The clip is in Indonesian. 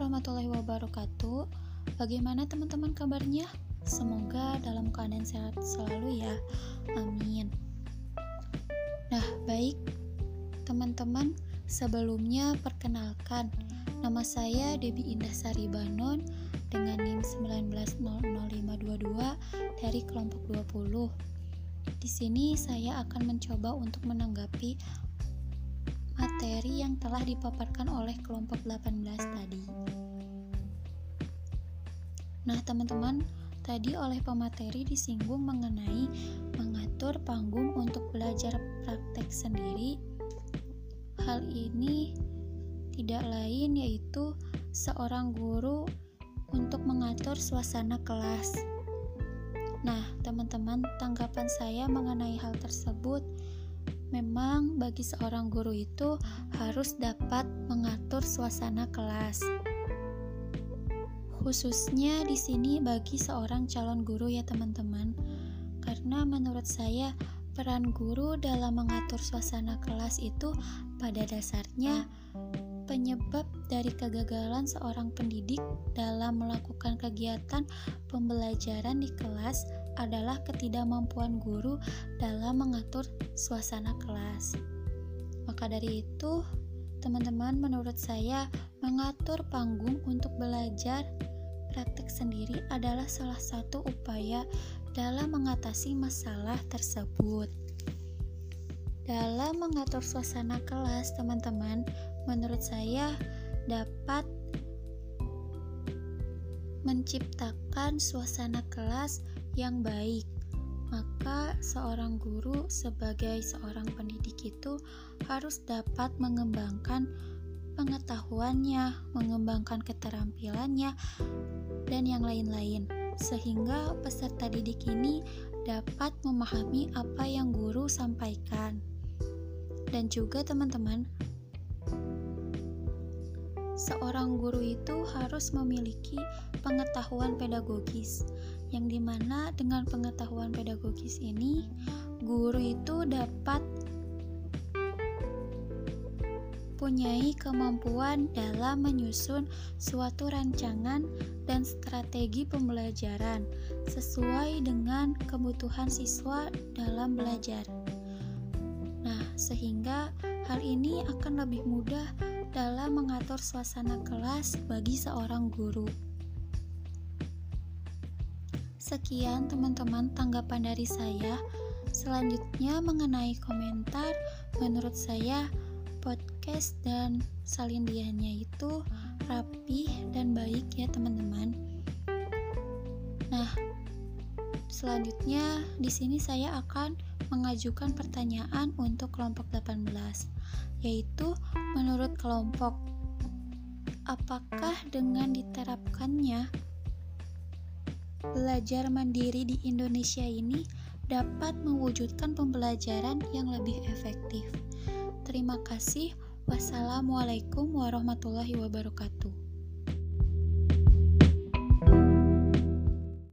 warahmatullahi wabarakatuh. Bagaimana teman-teman kabarnya? Semoga dalam keadaan sehat selalu ya. Amin. Nah, baik teman-teman, sebelumnya perkenalkan nama saya Debi Indah Sari Banon dengan NIM 1900522 dari kelompok 20. Di sini saya akan mencoba untuk menanggapi materi yang telah dipaparkan oleh kelompok 18 tadi. Nah, teman-teman, tadi oleh pemateri disinggung mengenai mengatur panggung untuk belajar praktek sendiri. Hal ini tidak lain yaitu seorang guru untuk mengatur suasana kelas. Nah, teman-teman, tanggapan saya mengenai hal tersebut Memang bagi seorang guru itu harus dapat mengatur suasana kelas. Khususnya di sini bagi seorang calon guru ya teman-teman. Karena menurut saya peran guru dalam mengatur suasana kelas itu pada dasarnya penyebab dari kegagalan seorang pendidik dalam melakukan kegiatan pembelajaran di kelas adalah ketidakmampuan guru dalam mengatur suasana kelas. Maka dari itu, teman-teman, menurut saya, mengatur panggung untuk belajar praktik sendiri adalah salah satu upaya dalam mengatasi masalah tersebut. Dalam mengatur suasana kelas, teman-teman, menurut saya dapat menciptakan suasana kelas yang baik. Maka, seorang guru sebagai seorang pendidik itu harus dapat mengembangkan pengetahuannya, mengembangkan keterampilannya, dan yang lain-lain, sehingga peserta didik ini dapat memahami apa yang guru sampaikan. Dan juga, teman-teman, seorang guru itu harus memiliki pengetahuan pedagogis, yang di mana dengan pengetahuan pedagogis ini, guru itu dapat punyai kemampuan dalam menyusun suatu rancangan dan strategi pembelajaran sesuai dengan kebutuhan siswa dalam belajar. Nah, sehingga hal ini akan lebih mudah dalam mengatur suasana kelas bagi seorang guru. Sekian teman-teman tanggapan dari saya. Selanjutnya mengenai komentar, menurut saya podcast dan salindiannya itu selanjutnya di sini saya akan mengajukan pertanyaan untuk kelompok 18 yaitu menurut kelompok. Apakah dengan diterapkannya belajar mandiri di Indonesia ini dapat mewujudkan pembelajaran yang lebih efektif? Terima kasih. Wassalamualaikum warahmatullahi wabarakatuh.